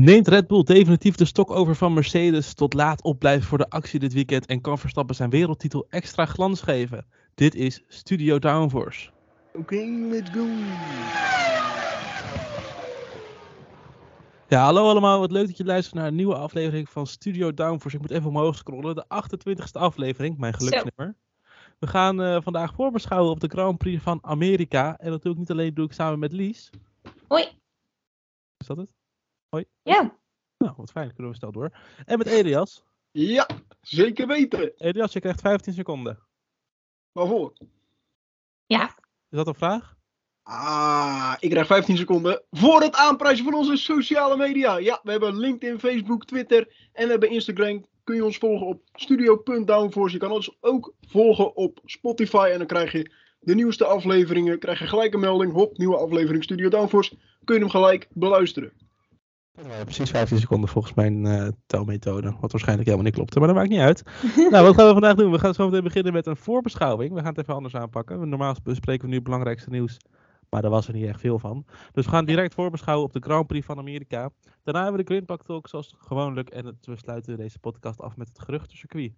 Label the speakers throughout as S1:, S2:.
S1: Neemt Red Bull definitief de stok over van Mercedes tot laat opblijven voor de actie dit weekend en kan Verstappen zijn wereldtitel extra glans geven? Dit is Studio Downforce.
S2: Oké, let's go.
S1: Ja, hallo allemaal. Wat leuk dat je luistert naar een nieuwe aflevering van Studio Downforce. Ik moet even omhoog scrollen. De 28e aflevering, mijn geluksnummer. We gaan eh, vandaag voorbeschouwen op de Grand Prix van Amerika. En dat doe ik niet alleen, doe ik samen met Lies.
S3: Hoi.
S1: Is dat het?
S3: Ja,
S1: Nou, wat fijn. Kunnen we snel door. En met Elias.
S2: Ja, zeker weten.
S1: Elias, je krijgt 15 seconden.
S2: Waarvoor?
S3: ja.
S1: Is dat een vraag?
S2: Ah, ik krijg 15 seconden voor het aanprijzen van onze sociale media. Ja, we hebben LinkedIn, Facebook, Twitter en we hebben Instagram. Kun je ons volgen op studio.downforce. Je kan ons ook volgen op Spotify en dan krijg je de nieuwste afleveringen. Krijg je gelijk een melding. Hop, nieuwe aflevering Studio Downforce. Kun je hem gelijk beluisteren.
S1: Precies 15 seconden volgens mijn eh telmethode. Wat waarschijnlijk helemaal niet klopte, maar dat maakt niet uit. nou, wat gaan we vandaag doen? We gaan zo meteen beginnen met een voorbeschouwing. We gaan het even anders aanpakken. Normaal bespreken we nu het belangrijkste nieuws. Maar daar was er niet echt veel van. Dus we gaan direct voorbeschouwen op de Grand Prix van Amerika. Daarna hebben we de Grindpak Talk zoals gewoonlijk. En het, we sluiten deze podcast af met het geruchtencircuit.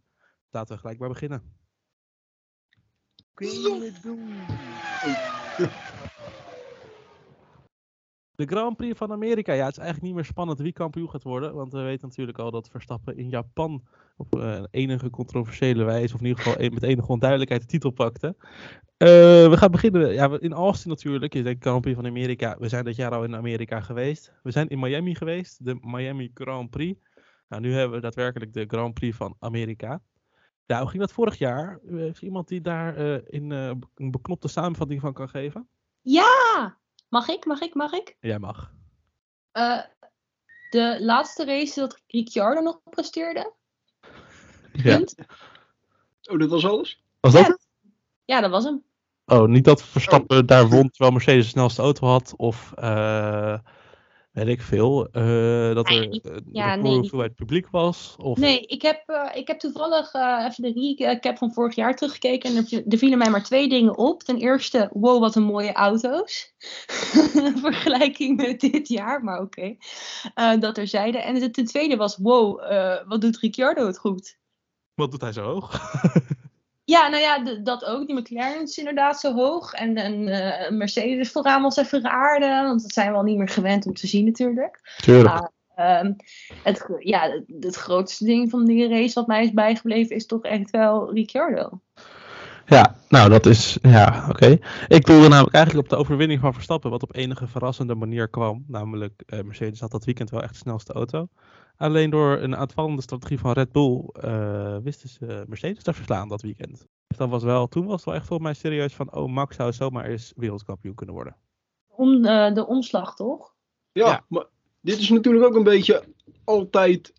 S1: Laten we gelijk maar beginnen.
S2: Go.
S1: De Grand Prix van Amerika. Ja, het is eigenlijk niet meer spannend wie kampioen gaat worden. Want we weten natuurlijk al dat Verstappen in Japan op eh, enige controversiële wijze, of in ieder geval met enige onduidelijkheid, de titel pakte. Eh, we gaan beginnen ja, in Austin natuurlijk. Je denkt Grand Prix van Amerika. We zijn dit jaar al in Amerika geweest. We zijn in Miami geweest, de Miami Grand Prix. Nou, nu hebben we daadwerkelijk de Grand Prix van Amerika. Hoe ging dat vorig jaar? Eh, Is iemand die daar in, een beknopte samenvatting van kan geven?
S3: Ja! Mag ik, mag ik, mag ik?
S1: Jij mag.
S3: Eh, de laatste race dat Ricciardo nog presteerde.
S1: Ja.
S2: Oh, dat was alles?
S1: Was dat
S3: Ja.
S1: het?
S3: Ja, dat was hem.
S1: Oh, niet dat Verstappen daar won terwijl Mercedes de snelste auto had. Of eh, weet ik veel. eh, dat
S3: Nee,
S1: er
S3: niet-
S1: een
S3: ja,
S1: record
S3: nee,
S1: hoeveelheid publiek was. Of...
S3: Nee, ik heb, eh, ik heb toevallig eh, even de recap van vorig jaar teruggekeken. En er, er vielen mij maar twee dingen op. Ten eerste, wow, wat een mooie auto's. In vergelijking met dit jaar, maar oké. Eh, dat er zeiden. En de- ten tweede was, wow, eh, wat doet Ricciardo het goed.
S1: Wat doet hij zo hoog?
S3: Ja, nou ja, dat ook. Die McLaren is inderdaad zo hoog. En een eh, Mercedes vooraan was even raarde. Want dat zijn we al niet meer gewend om te zien natuurlijk.
S1: Tuurlijk.
S3: Ah. Ehm, het, ja, het, het grootste ding van die race wat mij is bijgebleven is toch echt wel Ricciardo.
S1: Ja, nou dat is. Ja, oké. Ik doelde namelijk eigenlijk op de overwinning van Verstappen. Wat op enige verrassende manier kwam. Namelijk, eh, Mercedes had dat weekend wel echt de snelste auto. Alleen door een aanvallende strategie van Red Bull eh, wisten ze Mercedes te verslaan dat weekend. Dus dat was wel, toen was het wel echt volgens mij serieus van, oh Max zou zomaar eens wereldkampioen kunnen worden.
S3: Om eh, de omslag, toch?
S2: Ja,
S1: Ja.
S2: maar dit is natuurlijk ook een beetje altijd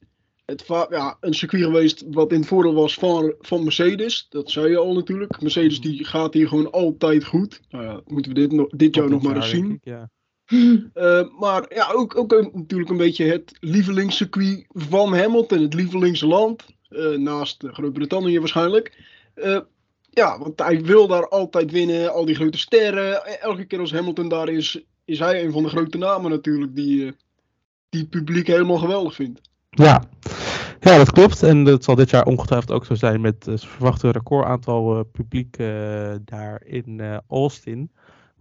S2: het ja, een circuit geweest wat in het voordeel was van, van Mercedes. Dat zei je al natuurlijk. Mercedes die gaat hier gewoon altijd goed. Nou ja, moeten we dit, nog- dit jaar nog maar eens zien.
S1: ik, ja.
S2: Eh, maar ja, ook, ook natuurlijk een beetje het lievelingscircuit van Hamilton. Het lievelingsland. eh, naast Groot-Brittannië waarschijnlijk. Eh, ja, want hij wil daar altijd winnen. Al die grote sterren. E- Elke keer als Hamilton daar is, is hij een van de grote namen natuurlijk. Die, die het publiek helemaal geweldig vindt.
S1: Ja. ja, dat klopt. En dat zal dit jaar ongetwijfeld ook zo zijn met het verwachte recordaantal publiek daar in Austin.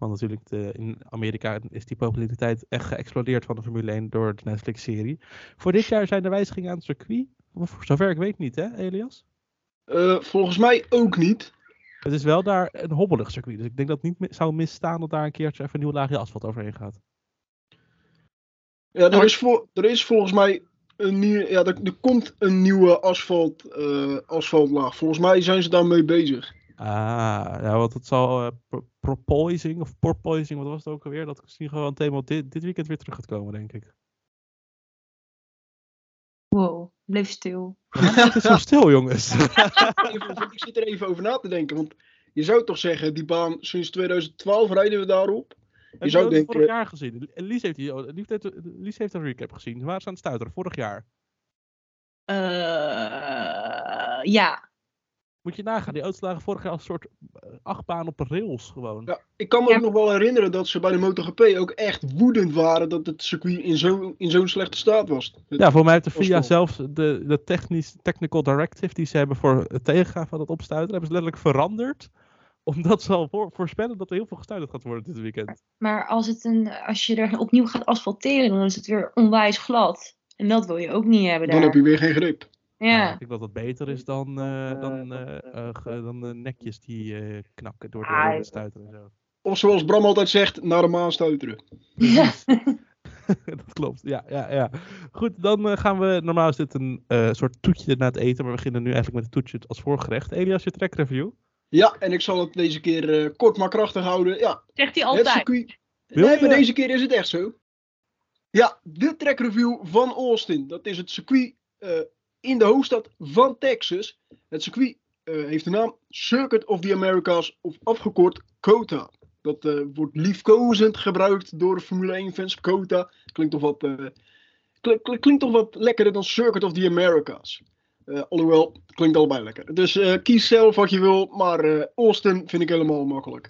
S1: Want natuurlijk de, in Amerika is die populariteit echt geëxplodeerd van de Formule 1 door de Netflix-serie. Voor dit jaar zijn er wijzigingen aan het circuit. Voor zover ik weet niet, hè, Elias?
S2: Eh, volgens mij ook niet.
S1: Het is wel daar een hobbelig circuit. Dus ik denk dat het niet zou misstaan dat daar een keertje even een nieuw laagje asfalt overheen gaat.
S2: Ja, er, is voor, er is volgens mij een nieuw, ja, er, er komt een nieuwe asfalt, eh, asfaltlaag. Volgens mij zijn ze daarmee bezig.
S1: Ah, ja, want het zal pro- propoising of porpoising, wat was het ook alweer? Dat ieder geval een thema dit, dit weekend weer terug gaat komen, denk ik.
S3: Wow, bleef stil.
S1: Het is zo stil, jongens.
S2: Ik zit er even over na te denken. Want je zou toch zeggen, die baan sinds 2012 rijden we daarop.
S1: Heb je
S2: zou
S1: dat
S2: denken-
S1: vorig jaar gezien? Lies heeft, die, Lies, heeft, Lies heeft een recap gezien. Ze waren ze aan het stuiteren, vorig jaar.
S3: Eh, ja.
S1: Moet je nagaan, die auto's lagen vorig jaar als een soort eh, achtbaan op rails gewoon.
S2: Ja, ik kan me
S3: Ja.
S2: ook nog wel herinneren dat ze bij de MotoGP ook echt woedend waren dat het circuit in zo'n in zo'n slechte staat was. Het-
S1: Ja, voor mij heeft de FIA zelfs de, de technisch, technical directive die ze hebben voor het tegengaan van het opstuiten, hebben ze letterlijk veranderd. Omdat ze al voor, voorspellen dat er heel veel gestuiterd gaat worden dit weekend.
S3: Maar als, het een, als je er opnieuw gaat asfalteren, dan is het weer onwijs glad. En dat wil je ook niet hebben daar.
S2: Dan heb je weer geen grip.
S3: Ja.
S1: Ik denk dat dat beter is dan, eh, dan, dan de nekjes die eh, knakken door de,
S3: Ah,
S1: door de stuiter en zo.
S2: Of zoals Bram altijd zegt, naar de maan stuiteren.
S3: Ja.
S1: dat klopt, ja, ja, ja. Goed, dan eh, gaan we, normaal is dit een eh, soort toetje na het eten, maar we beginnen nu eigenlijk met het toetje als voorgerecht. Elias, je track review.
S2: Ja, en ik zal het deze keer eh, kort maar krachtig houden. Ja,
S3: Zegt hij
S2: het
S3: altijd.
S2: circuit.
S1: Wil
S2: nee,
S1: je-
S2: maar deze keer is het echt zo. Ja, de track review van Austin. Dat is het circuit eh, in de hoofdstad van Texas. Het circuit eh, heeft de naam Circuit of the Americas of afgekort COTA. Dat eh, wordt liefkozend gebruikt door de Formule 1-fans. COTA klinkt toch wat, eh, klink- klink- klinkt toch wat lekkerder dan Circuit of the Americas. Alhoewel, het klinkt allebei lekker. Dus kies zelf wat je wil, maar Austin vind ik helemaal makkelijk.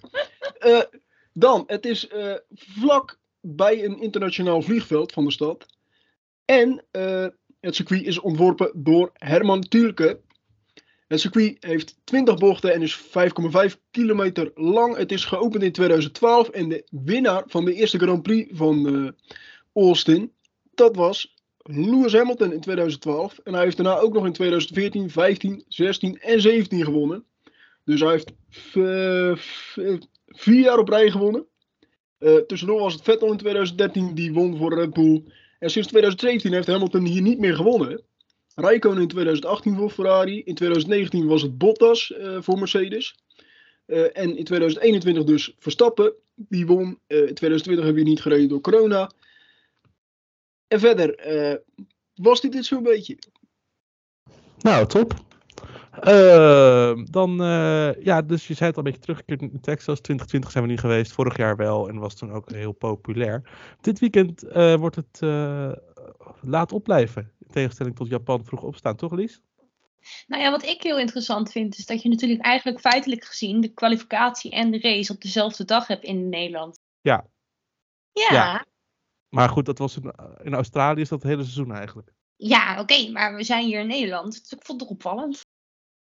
S2: Dan, het is vlak bij een internationaal vliegveld van de stad. En het circuit is ontworpen door Herman Tielke. Het circuit heeft 20 bochten en is 5,5 kilometer lang. Het is geopend in 2012 en de winnaar van de eerste Grand Prix van eh, Austin, dat was Lewis Hamilton in 2012. En hij heeft daarna ook nog in 2014, 15, 16 en 17 gewonnen. Dus hij heeft v- vier jaar op rij gewonnen. Eh, tussendoor was het Vettel in 2013 die won voor Red Bull. En sinds 2017 heeft Hamilton hier niet meer gewonnen. Räikkönen in 2018 voor Ferrari. In 2019 was het Bottas eh, voor Mercedes. Eh, en in 2021 dus Verstappen. Die won. Eh, in 2020 hebben we niet gereden door corona. En verder was dit dit zo'n beetje.
S1: Nou, top. Ehm, dan, eh, ja, dus je zei het al een beetje teruggekeerd in Texas. 2020 zijn we nu geweest, vorig jaar wel, en was toen ook heel populair. Dit weekend eh, wordt het eh, laat opblijven, in tegenstelling tot Japan vroeg opstaan, toch Lies?
S3: Nou ja, wat ik heel interessant vind, is dat je natuurlijk eigenlijk feitelijk gezien de kwalificatie en de race op dezelfde dag hebt in Nederland.
S1: Ja.
S3: Ja,
S1: Ja.
S3: ja,
S1: Maar goed, dat was in, in Australië is dat het hele seizoen eigenlijk.
S3: oké, maar we zijn hier in Nederland. Dus ik vond het toch opvallend.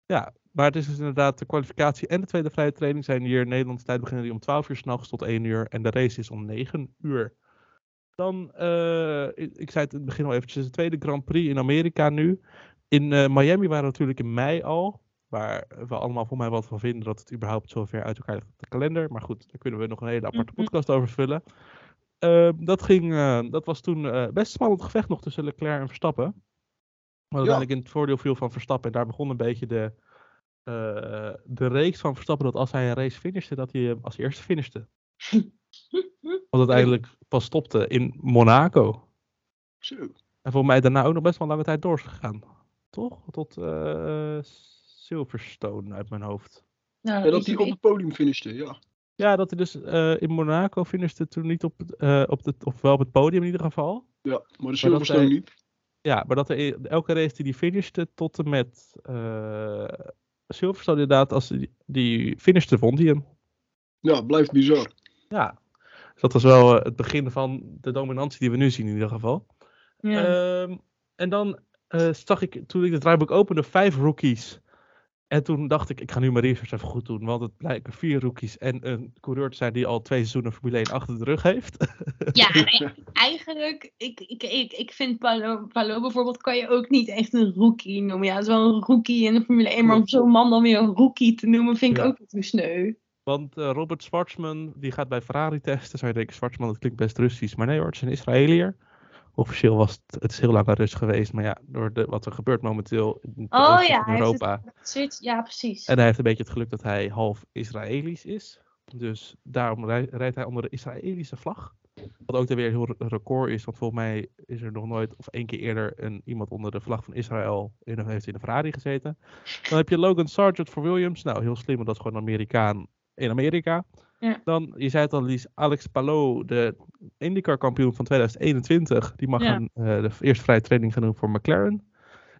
S1: Ja, maar het is dus inderdaad de kwalificatie en de tweede vrije training zijn hier in Nederlandse tijd beginnen die om 12 uur s'nachts tot 1 uur en de race is om 9 uur. Dan, eh, ik, zei het in het begin al eventjes, de tweede Grand Prix in Amerika nu. In eh, Miami waren we natuurlijk in mei al, waar we allemaal voor mij wat van vinden dat het überhaupt zo ver uit elkaar ligt op de kalender. Maar goed, daar kunnen we nog een hele aparte
S3: Mhm.
S1: podcast over vullen. Eh, dat, ging, eh, dat was toen best spannend gevecht nog tussen Leclerc en Verstappen. Maar uiteindelijk in het voordeel viel van Verstappen. En daar begon een beetje de, eh, de reeks van Verstappen. Dat als hij een race finishte, dat hij hem als eerste finishte. Wat uiteindelijk pas stopte in Monaco.
S2: Zo.
S1: En volgens mij daarna ook nog best wel lange tijd door is gegaan. Toch? Tot eh, Silverstone uit mijn hoofd.
S3: Nou,
S2: Ja, dat hij op het podium finishte, ja.
S1: Ja, dat hij dus eh, in Monaco finishte toen niet op, het, eh, op de, of wel op het podium in ieder geval.
S2: Ja, maar de Silverstone niet.
S1: Ja, maar dat er in elke race die hij finishte tot en met eh Silverstone inderdaad, als die, die finishte, vond hij hem.
S2: Ja, blijft bizar.
S1: Ja, dus dat was wel eh, het begin van de dominantie die we nu zien in ieder geval.
S3: Ja.
S1: Ehm, en dan eh, zag ik, toen ik het draaiboek opende, vijf rookies. En toen dacht ik, ik ga nu mijn research even goed doen. Want het blijken vier rookies en een coureur te zijn die al twee seizoenen Formule 1 achter de rug heeft.
S3: Ja, eigenlijk, ik, ik, ik, ik vind Palo, Palo bijvoorbeeld, kan je ook niet echt een rookie noemen. Ja, het is wel een rookie in de Formule 1, maar om zo'n man dan weer een rookie te noemen, vind ik
S1: Ja.
S3: ook niet zo sneu.
S1: Want eh, Robert Schwarzman, die gaat bij Ferrari testen. Zou je denken, Schwarzman, dat klinkt best Russisch. Maar nee hoor, het is een Israëliër. Officieel was het, het is heel lang een Rus geweest. Maar ja, door de, wat er gebeurt momenteel in het
S3: Oh ja, heeft
S1: Europa.
S3: Zoiets- Ja, precies.
S1: En hij heeft een beetje het geluk dat hij half Israëlisch is. Dus daarom rij- rijdt hij onder de Israëlische vlag. Wat ook dan weer een heel re- record is. Want volgens mij is er nog nooit of één keer eerder een, iemand onder de vlag van Israël in, een- heeft in een Ferrari gezeten. Dan heb je Logan Sargent voor Williams. Nou, heel slim, want dat is gewoon een Amerikaan in Amerika.
S3: Ja.
S1: Dan, je zei het al, Lies, Alex Palou, de IndyCar kampioen van 2021. Die mag
S3: Ja.
S1: een, eh, de eerste vrije training gaan doen voor McLaren.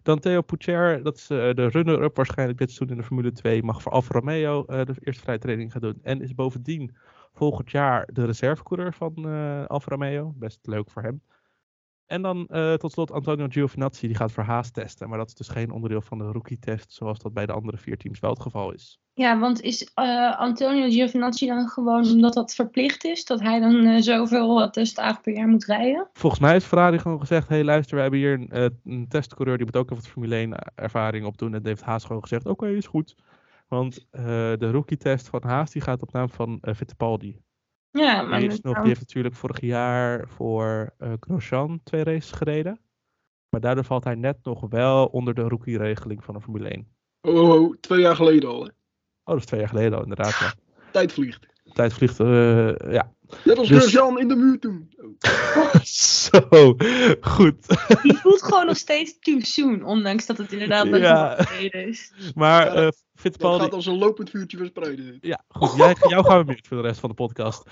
S1: Dan Theo Poucher, dat is eh, de runner-up waarschijnlijk dit seizoen in de Formule 2, mag voor Alfa Romeo eh, de eerste vrije training gaan doen. En is bovendien volgend jaar de reservecoureur van Alfa Romeo. Best leuk voor hem. En dan eh, tot slot Antonio Giovinazzi, die gaat voor Haas testen. Maar dat is dus geen onderdeel van de rookie-test, zoals dat bij de andere vier teams wel het geval is.
S3: Ja, want is eh, Antonio Giovinazzi dan gewoon omdat dat verplicht is? Dat hij dan eh, zoveel uh, testdagen per jaar moet rijden?
S1: Volgens mij heeft Ferrari gewoon gezegd: hey, luister, we hebben hier een, een testcoureur die moet ook even wat Formule 1 ervaring opdoen. En heeft Haas gewoon gezegd: oké, is goed. Want de rookie-test van Haas die gaat op naam van Fittipaldi.
S3: Ja, maar
S1: Die, is nog, die heeft natuurlijk vorig jaar voor eh Grosjean twee races gereden. Maar daardoor valt hij net nog wel onder de rookie-regeling van de Formule 1.
S2: Oh, oh, oh, twee jaar geleden al. Hè.
S1: Oh, dat is twee jaar geleden al, inderdaad. Ja.
S2: Tijd vliegt.
S1: Tijd vliegt, eh, ja.
S2: Net als
S1: Dus-
S2: Grosjean in de muur toen.
S1: Zo, goed.
S3: die voelt gewoon nog steeds too soon, ondanks dat het inderdaad best
S1: Ja.
S3: wel is.
S1: Maar
S2: Dat
S1: Fittipaldi...
S2: gaat als een lopend vuurtje verspreiden.
S1: Ja, goed. Jij, jou gaan we meer voor de rest van de podcast.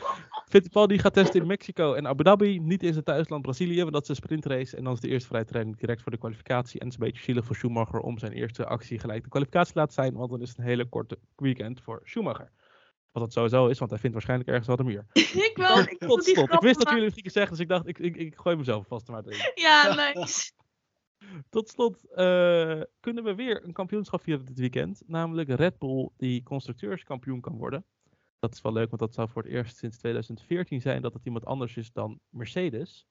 S1: Fittipaldi gaat testen in Mexico en Abu Dhabi. Niet in zijn thuisland Brazilië, want dat is een sprintrace. En dan is de eerste vrije training direct voor de kwalificatie. En het is een beetje zielig voor Schumacher om zijn eerste actie gelijk de kwalificatie te laten zijn. Want dan is het een hele korte weekend voor Schumacher. Wat dat sowieso is, want hij vindt waarschijnlijk ergens wel de muur.
S3: ik wel. Ik, vond
S1: Tot
S3: die
S1: slot. Ik wist dat jullie het gingen zeggen, dus ik dacht, ik, ik, ik gooi mezelf vast maar.
S3: Ja, nice.
S1: Tot slot eh, kunnen we weer een kampioenschap vieren dit weekend. Namelijk Red Bull die constructeurskampioen kan worden. Dat is wel leuk, want dat zou voor het eerst sinds 2014 zijn dat het iemand anders is dan Mercedes.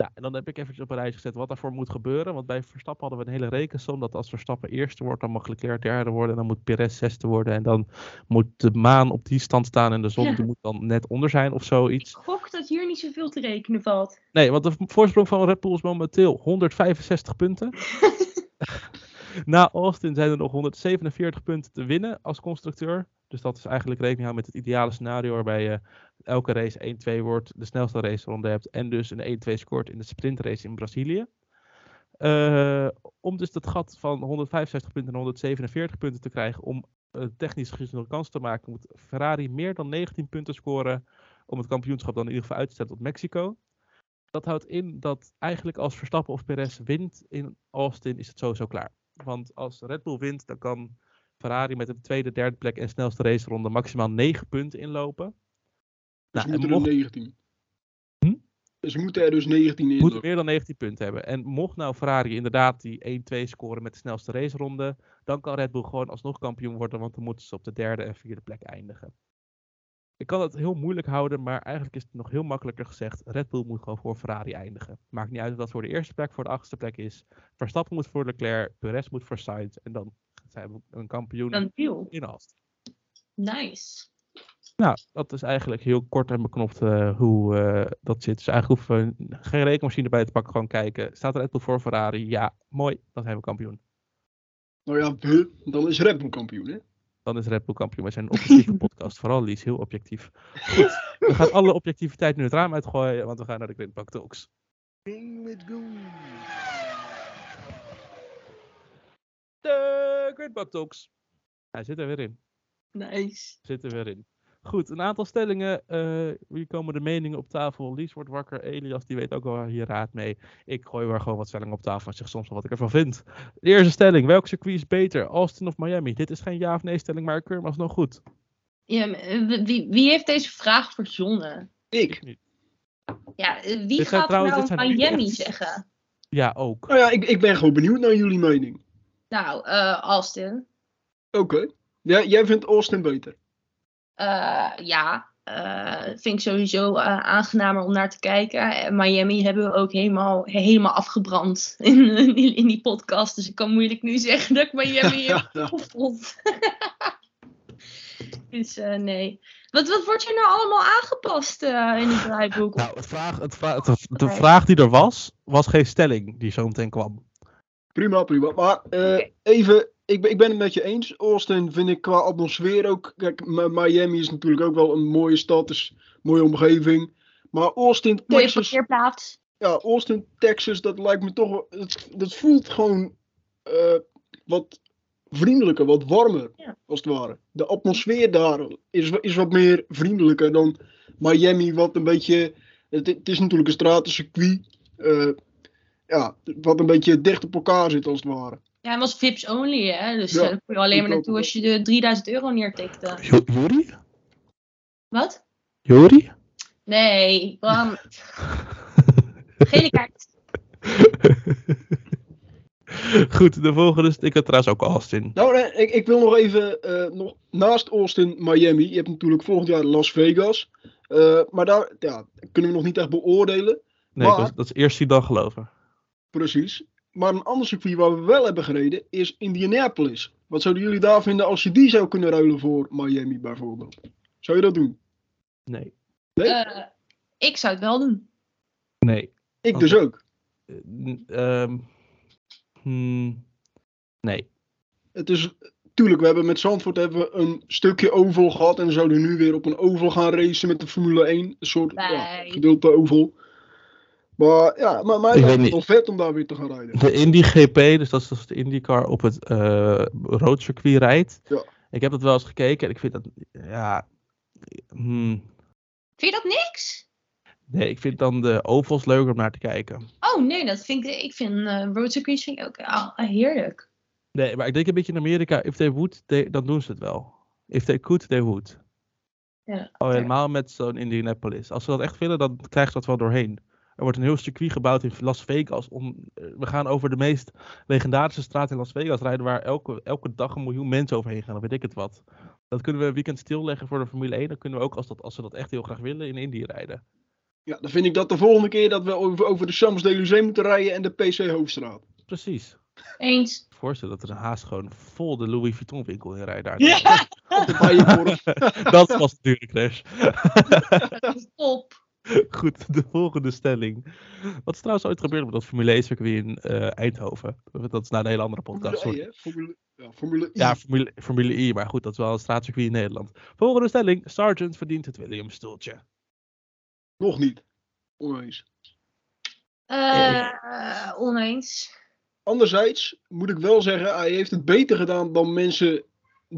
S1: Ja, en dan heb ik eventjes op een rijtje gezet wat daarvoor moet gebeuren. Want bij Verstappen hadden we een hele rekensom dat als Verstappen eerste wordt, dan mag Leclerc derde worden. En dan moet Perez zesde worden. En dan moet de maan op die stand staan en de zon
S3: Ja.
S1: die moet dan net onder zijn of zoiets.
S3: Ik gok dat hier niet zoveel te rekenen valt.
S1: Nee, want de voorsprong van Red Bull is momenteel 165 punten. Na Austin zijn er nog 147 punten te winnen als constructeur. Dus dat is eigenlijk rekening houden met het ideale scenario waarbij je elke race 1-2 wordt, de snelste raceronde hebt en dus een 1-2 scoort in de sprintrace in Brazilië. Eh, om dus dat gat van 165 punten naar 147 punten te krijgen om eh, technisch gezien nog kans te maken, moet Ferrari meer dan 19 punten scoren om het kampioenschap dan in ieder geval uit te stellen tot Mexico. Dat houdt in dat eigenlijk als Verstappen of Perez wint in Austin, is het sowieso klaar. Want als Red Bull wint, dan kan Ferrari met de tweede, derde plek en snelste raceronde maximaal 9 punten inlopen.
S2: Dus
S1: Nou, en
S2: moeten er
S1: mocht,
S2: 19.
S1: Hm?
S2: Dus moeten er dus 19 in.
S1: moet meer dan 19 punten hebben. En mocht nou Ferrari inderdaad die 1-2 scoren met de snelste raceronde, dan kan Red Bull gewoon alsnog kampioen worden, want dan moeten ze op de derde en vierde plek eindigen. Ik kan het heel moeilijk houden, maar eigenlijk is het nog heel makkelijker gezegd. Red Bull moet gewoon voor Ferrari eindigen. Maakt niet uit of dat voor de eerste plek, voor de achtste plek is. Verstappen moet voor Leclerc, Perez moet voor Sainz en dan zijn we een kampioen
S3: Dan
S1: in Austin.
S3: Nice.
S1: Nou, dat is eigenlijk heel kort en beknopt eh, hoe eh, dat zit. Dus eigenlijk hoeven we geen rekenmachine bij te pakken, gewoon kijken. Staat Red Bull voor Ferrari? Ja, mooi, dan zijn we kampioen.
S2: Nou ja, dan is Red Bull kampioen, hè?
S1: Dan is Red Bull kampioen. Wij zijn een objectieve podcast, vooral Lies, heel objectief. Goed, we gaan alle objectiviteit nu het raam uitgooien, want we gaan naar de Grindbak Talks. Grindbak Talks. Hij zit er weer in.
S3: Nice.
S1: Zit er weer in. Goed, een aantal stellingen. eh hier komen de meningen op tafel. Lies wordt wakker. Elias, die weet ook wel hier raad mee. Ik gooi weer gewoon wat stellingen op tafel en zeg soms wel wat ik ervan vind. De eerste stelling. Welk circuit is beter? Austin of Miami? Dit is geen ja of nee stelling, maar ik keur hem alsnog goed.
S3: Ja, maar, eh, wie, wie heeft deze vraag verzonnen?
S2: Ik.
S3: Ja, wie
S1: Dit
S3: gaat
S1: trouwens-
S3: nou Miami
S1: echt-
S3: zeggen?
S1: Ja, ook.
S2: Nou ja, ik, ik ben gewoon benieuwd naar jullie mening.
S3: Nou, eh Austin.
S2: Oké. Ja, jij vindt Austin beter.
S3: Eh, ja, eh, vind ik sowieso eh, aangenamer om naar te kijken. Miami hebben we ook helemaal, helemaal afgebrand in, in, in die podcast. Dus ik kan moeilijk nu zeggen dat ik Miami heb gevoeld. dus eh, nee. Wat, wat wordt er nou allemaal aangepast eh, in het draaiboek?
S1: Nou, het vraag, het het- de vraag die er was, was geen stelling die zo meteen kwam.
S2: Prima, prima. Maar eh, even, ik, ben- ik ben het met je eens. Austin vind ik qua atmosfeer ook. Kijk, Mi- Miami is natuurlijk ook wel een mooie stad, dus mooie omgeving. Maar Austin,
S3: Mooie
S2: Texas,
S3: parkeerplaats.
S2: ja, Austin, Texas, dat lijkt me toch. dat voelt gewoon eh, wat vriendelijker, wat warmer,
S3: Ja.
S2: als het ware. De atmosfeer daar is, is wat meer vriendelijker dan Miami, wat een beetje. Het, het is natuurlijk een stratencircuit. eh ja, wat een beetje dicht op elkaar zit als het ware.
S3: Ja, het was VIPs only, hè. Dus
S2: Ja,
S3: eh, daar kon je alleen maar
S2: ik
S3: naartoe als je de 3000 euro neertikte.
S1: Jo- Jori?
S3: Wat?
S1: Jori?
S3: Nee, Bram. Gele kaart.
S1: Goed, de volgende sticker trouwens ook Austin.
S2: Nou, nee, ik, ik wil nog even, eh, nog, naast Austin, Miami. Je hebt natuurlijk volgend jaar Las Vegas. Eh, maar daar ja, kunnen we nog niet echt beoordelen.
S1: Nee,
S2: Maar-
S1: dat, is, dat is eerst zien dan geloven.
S2: Precies. Maar een ander circuit waar we wel hebben gereden is Indianapolis. Wat zouden jullie daar vinden als je die zou kunnen ruilen voor Miami bijvoorbeeld? Zou je dat doen?
S1: Nee.
S2: Nee?
S3: Eh, ik zou het wel doen.
S1: Nee.
S2: Ik dus ook.
S1: Eh, ehm, hmm, nee.
S2: Het is, tuurlijk, we hebben met Zandvoort hebben we een stukje oval gehad. En we zouden nu weer op een oval gaan racen met de Formule 1. Een soort ja,
S3: Nee.
S2: gedeelte oval. Maar ja, maar
S1: weet
S2: het
S1: niet.
S2: wel vet om daar weer te gaan rijden.
S1: De Indy GP, dus dat is dus de IndyCar op het eh roadcircuit rijdt.
S2: Ja.
S1: Ik heb dat wel eens gekeken en ik vind dat, ja, hmm,
S3: Vind je dat niks?
S1: nee, ik vind dan de ovals leuker om naar te kijken.
S3: Oh nee, dat vind ik, ik vind uh, road circuits vind ik ook ah, heerlijk.
S1: Nee, maar ik denk een beetje in Amerika, if they would, they- dan doen ze het wel. If they could, they would.
S3: Ja,
S1: Oh, helemaal met zo'n Indianapolis. Als ze dat echt willen, dan krijgen ze dat wel doorheen. Er wordt een heel circuit gebouwd in Las Vegas. Om, eh, we gaan over de meest legendarische straat in Las Vegas rijden, waar elke, elke dag een miljoen mensen overheen gaan. Dan weet ik het wat. Dat kunnen we een weekend stilleggen voor de Formule 1. Dan kunnen we ook, als, dat, als ze dat echt heel graag willen, in Indy rijden.
S2: Ja, dan vind ik dat de volgende keer dat we over, over de Champs-Élysées moeten rijden en de PC Hoofdstraat.
S1: Precies.
S3: Eens.
S1: Voorstel dat er een haas gewoon vol de Louis Vuitton winkel in rijdt daar.
S3: Ja,
S2: Op de Bijenkorf.
S1: dat was natuurlijk crash.
S3: top.
S1: Goed, de volgende stelling. Wat is trouwens ooit gebeurd met dat Formule 1 circuit in eh, Eindhoven? Dat is nou een hele andere podcast.
S2: Formule
S1: sorry.
S2: E? Formule, ja, Formule I.
S1: Ja, Formule, Formule I, maar goed, dat is wel een straatcircuit in Nederland. Volgende stelling, Sargent verdient het Williams-stoeltje.
S2: Nog niet. Oneens.
S3: Eh, oneens.
S2: Anderzijds moet ik wel zeggen, hij heeft het beter gedaan dan mensen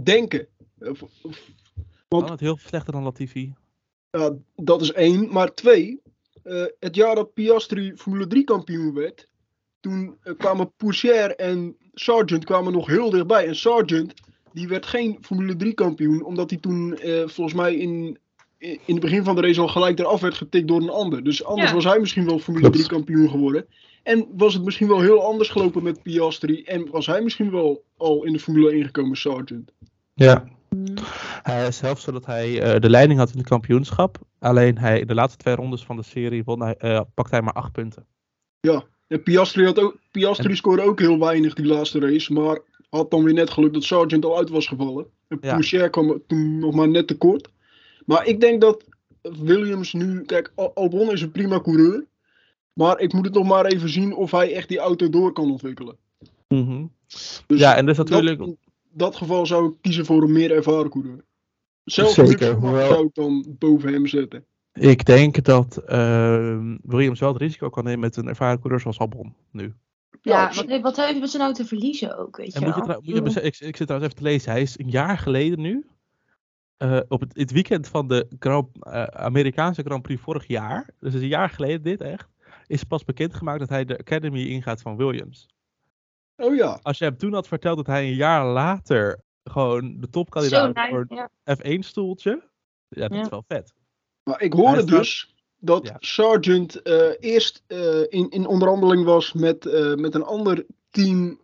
S2: denken. Of- Want-
S1: Kan het heel slechter dan Latifi?
S2: Ja, dat is één. Maar twee, eh, het jaar dat Piastri Formule 3 kampioen werd, toen eh, kwamen Pourchaire en Sargent kwamen nog heel dichtbij. En Sargent, die werd geen Formule 3 kampioen, omdat hij toen eh, volgens mij in, in het begin van de race al gelijk eraf werd getikt door een ander. Dus anders
S3: Ja.
S2: was hij misschien wel Formule
S1: Klopt.
S2: 3 kampioen geworden. En was het misschien wel heel anders gelopen met Piastri. En was hij misschien wel al in de Formule 1 gekomen, Sargent.
S1: Ja. Hij is zelfs zodat hij eh, de leiding had in het kampioenschap. Alleen hij, in de laatste twee rondes van de serie won hij, eh, pakte hij maar acht punten.
S2: En Piastri, had ook, Piastri scoorde ook heel weinig die laatste race. Maar had dan weer net geluk dat Sargent al uit was gevallen. En
S1: Ja.
S2: Kwam toen nog maar net tekort. Maar ik denk dat Williams nu... Kijk, Al- Albon is een prima coureur. Maar ik moet het nog maar even zien of hij echt die auto door kan ontwikkelen.
S1: Mhm.
S2: Dus
S1: Ja, en dus natuurlijk...
S2: dat, dat geval zou ik kiezen voor een meer ervaren coureur. Zelfs
S1: Zeker, hoewel-
S2: zou ik dan boven hem zetten.
S1: Ik denk dat ehm, Williams wel het risico kan nemen met een ervaren coureur zoals Albon nu.
S3: Ja,
S2: Ja,
S3: wat, heeft- wat met zijn nou te verliezen ook, weet je
S1: En moet je moet je bese- ik, ik zit trouwens even te lezen. Hij is een jaar geleden nu, eh, op het, het weekend van de Grand, eh, Amerikaanse Grand Prix vorig jaar, dus een jaar geleden dit echt, is pas bekendgemaakt dat hij de Academy ingaat van Williams.
S2: Oh ja.
S1: Als je hem toen had verteld dat hij een jaar later gewoon de topkandidaat
S3: nice,
S1: voor
S3: ja.
S1: een F1-stoeltje, ja, dat
S3: Ja.
S1: is wel vet.
S2: Maar ik hoorde dus dat
S1: Ja.
S2: Sargent eh, eerst eh, in, in onderhandeling was met, eh, met een ander team